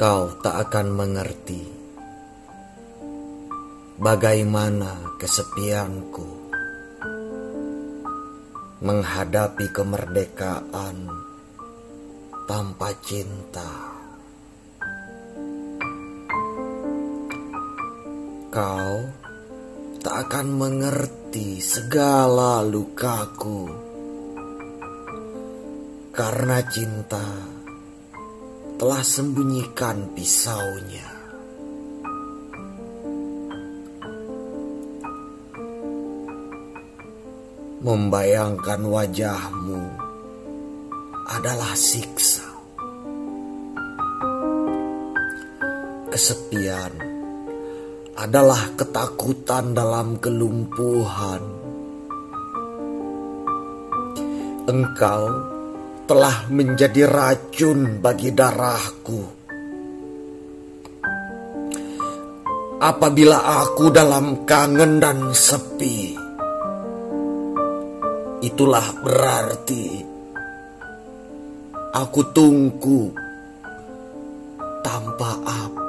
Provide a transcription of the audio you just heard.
Kau tak akan mengerti bagaimana kesepianku menghadapi kemerdekaan tanpa cinta. Kau tak akan mengerti segala lukaku karena cinta telah sembunyikan pisaunya. Membayangkan wajahmu adalah siksa. Kesepian adalah ketakutan dalam kelumpuhan. Engkau telah menjadi racun bagi darahku. Apabila aku dalam kangen dan sepi, itulah berarti aku tunggu tanpa apa.